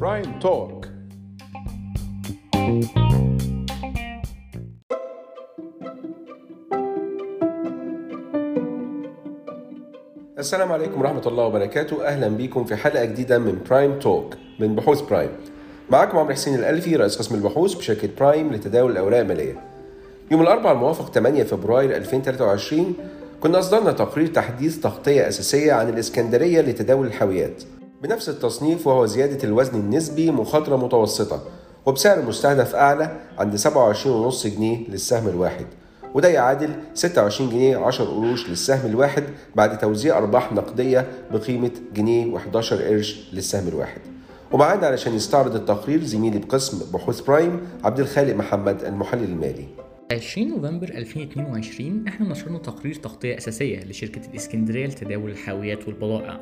Prime Talk السلام عليكم ورحمة الله وبركاته. أهلا بكم في حلقة جديدة من Prime Talk من بحوث Prime معاكم عمرو حسين الألفي رئيس قسم البحوث بشركة Prime لتداول الأوراق المالية. يوم الأربعاء الموافق 8 فبراير 2023 كنا أصدرنا تقرير تحديث تغطية أساسية عن الإسكندرية لتداول الحاويات. بنفس التصنيف وهو زيادة الوزن النسبي مخاطرة متوسطة وبسعر مستهدف أعلى عند 27.5 جنيه للسهم الواحد وده يعادل 26 جنيه 10 قروش للسهم الواحد بعد توزيع أرباح نقدية بقيمة جنيه و11 قرش للسهم الواحد. ومعانا علشان يستعرض التقرير زميلي بقسم بحوث برايم عبد الخالق محمد المحلل المالي. 20 نوفمبر 2022 إحنا نشرنا تقرير تغطية أساسية لشركة الإسكندرية لتداول الحاويات والبضائع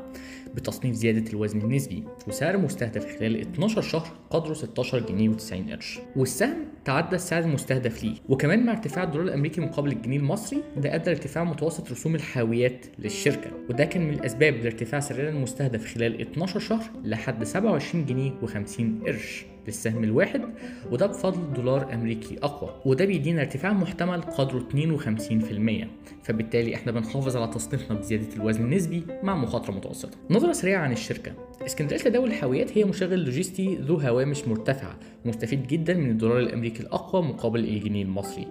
بتصنيف زيادة الوزن النسبي وسعر مستهدف خلال 12 شهر قدره 16 جنيه و90 قرش. والسهم تعدى السعر المستهدف ليه. وكمان مع ارتفاع الدولار الأمريكي مقابل الجنيه المصري ده أدى لارتفاع متوسط رسوم الحاويات للشركة. وده كان من الأسباب لارتفاع سعرها المستهدف خلال 12 شهر لحد 27 جنيه و50 قرش. للسهم الواحد وده بفضل دولار أمريكي أقوى وده بيدينا ارتفاع محتمل قدره 52% فبالتالي إحنا بنحافظ على تصنيفنا بزيادة الوزن النسبي مع مخاطرة متوسطة. نظرة سريعة عن الشركة. اسكندرية تداول الحاويات هي مشغل لوجستي ذو هوامش مرتفعة. ومستفيد جدا من الدولار الأمريكي الأقوى مقابل الجنيه المصري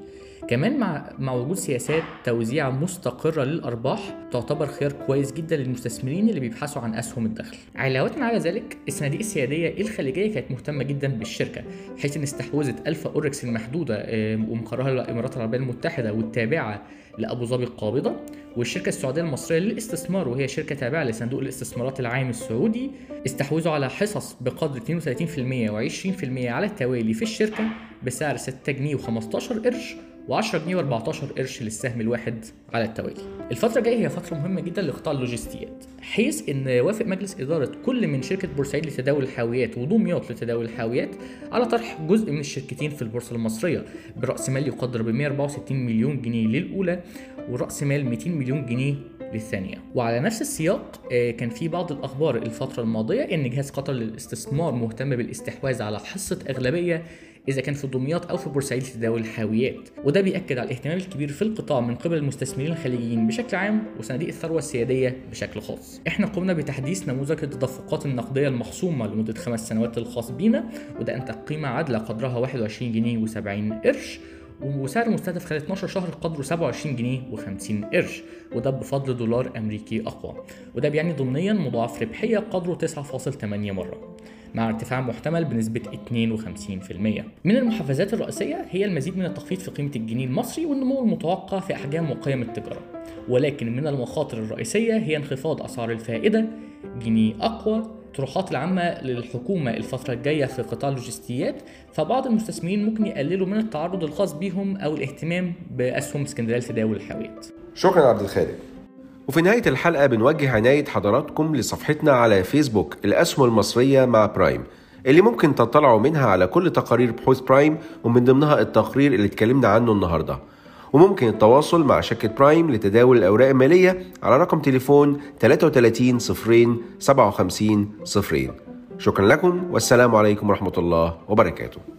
كمان مع مع وجود سياسات توزيع مستقرة للأرباح تعتبر خيار كويس جدا للمستثمرين اللي بيبحثوا عن أسهم الدخل. علاوة على ذلك الصناديق السيادية الخليجية كانت مهتمة جدا بالشركة حيث إن استحوذت ألفا أوريكس المحدودة ومقرها الإمارات العربية المتحدة والتابعة لأبو ظبي القابضة والشركة السعودية المصرية للاستثمار وهي شركة تابعة لصندوق الاستثمارات العام السعودي استحوذوا على حصص بقدر 32% و20% على التوالي في الشركة بسعر 6 جنيه و15 قرش و10 جنيه و14 قرش للسهم الواحد على التوالي. الفترة الجاية هي فترة مهمة جدا لقطاع اللوجستيات، حيث إن وافق مجلس إدارة كل من شركة بورسعيد لتداول الحاويات ودمياط لتداول الحاويات على طرح جزء من الشركتين في البورصة المصرية برأس مال يقدر ب 164 مليون جنيه للأولى ورأس مال 200 مليون جنيه للثانية. وعلى نفس السياق كان في بعض الأخبار الفترة الماضية إن جهاز قطر للاستثمار مهتم بالاستحواذ على حصة أغلبية إذا كان في دمياط أو في بورسعيد لتداول الحاويات. وده بيأكد على الاهتمام الكبير في القطاع من قبل المستثمرين الخليجيين بشكل عام وصناديق الثروة السيادية بشكل خاص. إحنا قمنا بتحديث نموذج التدفقات النقدية المخصومة لمدة خمس سنوات الخاص بينا وده أنتج قيمة عادلة قدرها 21 جنيه و70 قرش. وسعر مستهدف خلال 12 شهر قدره 27 جنيه و50 قرش وده بفضل دولار أمريكي أقوى وده بيعني ضمنيا مضاعف ربحية قدره 9.8 مرة مع ارتفاع محتمل بنسبة 52%. من المحفزات الرئيسية هي المزيد من التخفيض في قيمة الجنيه المصري والنمو المتوقع في أحجام وقيم التجارة. ولكن من المخاطر الرئيسية هي انخفاض أسعار الفائدة، جنيه أقوى، الطروحات العامة للحكومة الفترة الجاية في قطاع اللوجستيات فبعض المستثمرين ممكن يقللوا من التعرض الخاص بيهم أو الاهتمام بأسهم اسكندرية لتداول الحاويات. شكرا عبد الخالق. وفي نهاية الحلقة بنوجه عناية حضراتكم لصفحتنا على فيسبوك الأسهم المصرية مع برايم اللي ممكن تطلعوا منها على كل تقارير بحوث برايم ومن ضمنها التقرير اللي اتكلمنا عنه النهارده وممكن التواصل مع شركة برايم لتداول الأوراق المالية على رقم تليفون 33 صفرين 57 صفرين. شكرا لكم والسلام عليكم ورحمة الله وبركاته.